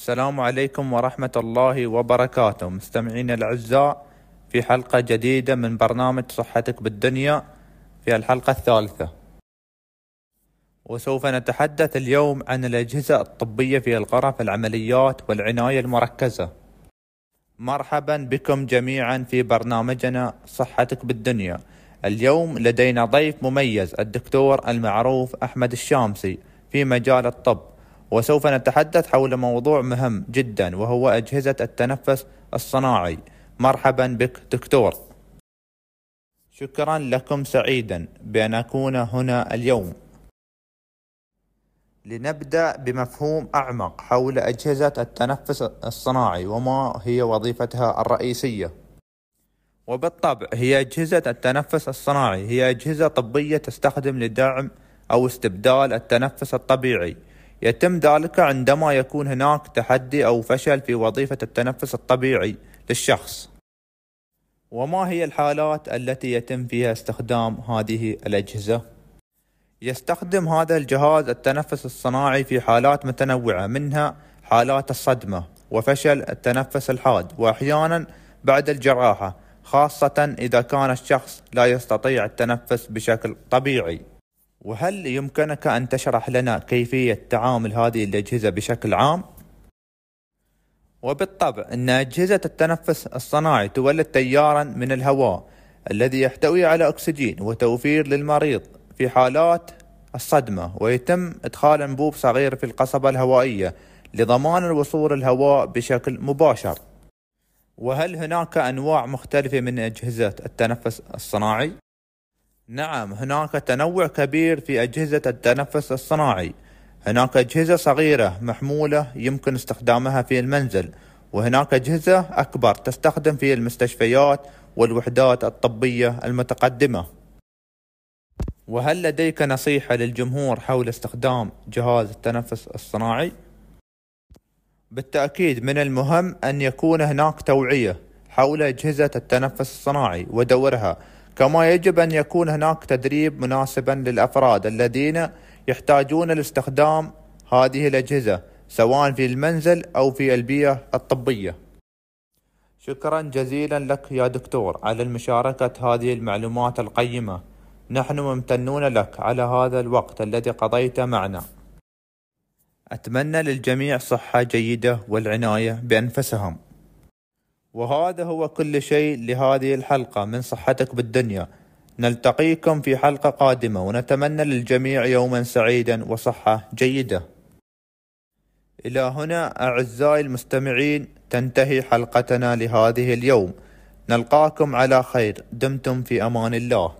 السلام عليكم ورحمة الله وبركاته. مستمعين الأعزاء في حلقة جديدة من برنامج صحتك بالدنيا في الحلقة الثالثة. وسوف نتحدث اليوم عن الأجهزة الطبية في الغرف العمليات والعناية المركزة. مرحبا بكم جميعا في برنامجنا صحتك بالدنيا. اليوم لدينا ضيف مميز الدكتور المعروف أحمد الشامسي في مجال الطب. وسوف نتحدث حول موضوع مهم جدا وهو أجهزة التنفس الصناعي. مرحبا بك دكتور. شكرا لكم سعيدا بأن أكون هنا اليوم. لنبدأ بمفهوم أعمق حول أجهزة التنفس الصناعي وما هي وظيفتها الرئيسية. وبالطبع هي أجهزة التنفس الصناعي هي أجهزة طبية تستخدم لدعم أو استبدال التنفس الطبيعي. يتم ذلك عندما يكون هناك تحدي أو فشل في وظيفة التنفس الطبيعي للشخص وما هي الحالات التي يتم فيها استخدام هذه الأجهزة؟ يستخدم هذا الجهاز التنفس الصناعي في حالات متنوعة منها حالات الصدمة وفشل التنفس الحاد وأحيانا بعد الجراحة خاصة إذا كان الشخص لا يستطيع التنفس بشكل طبيعي وهل يمكنك أن تشرح لنا كيفية تعامل هذه الأجهزة بشكل عام؟ وبالطبع أن أجهزة التنفس الصناعي تولد تيارا من الهواء الذي يحتوي على أكسجين وتوفير للمريض في حالات الصدمة ويتم إدخال أنبوب صغير في القصبة الهوائية لضمان الوصول الهواء بشكل مباشر وهل هناك أنواع مختلفة من أجهزة التنفس الصناعي؟ نعم هناك تنوع كبير في أجهزة التنفس الصناعي. هناك أجهزة صغيرة محمولة يمكن استخدامها في المنزل وهناك أجهزة أكبر تستخدم في المستشفيات والوحدات الطبية المتقدمة. وهل لديك نصيحة للجمهور حول استخدام جهاز التنفس الصناعي؟ بالتأكيد من المهم أن يكون هناك توعية حول أجهزة التنفس الصناعي ودورها. كما يجب أن يكون هناك تدريب مناسبا للأفراد الذين يحتاجون لاستخدام هذه الأجهزة سواء في المنزل أو في البيئة الطبية. شكرا جزيلا لك يا دكتور على المشاركة هذه المعلومات القيمة. نحن ممتنون لك على هذا الوقت الذي قضيت معنا. أتمنى للجميع صحة جيدة والعناية بأنفسهم. وهذا هو كل شيء لهذه الحلقة. من صحتك بالدنيا. نلتقيكم في حلقة قادمة ونتمنى للجميع يوما سعيدا وصحة جيدة. إلى هنا أعزائي المستمعين تنتهي حلقتنا لهذه اليوم. نلقاكم على خير. دمتم في أمان الله.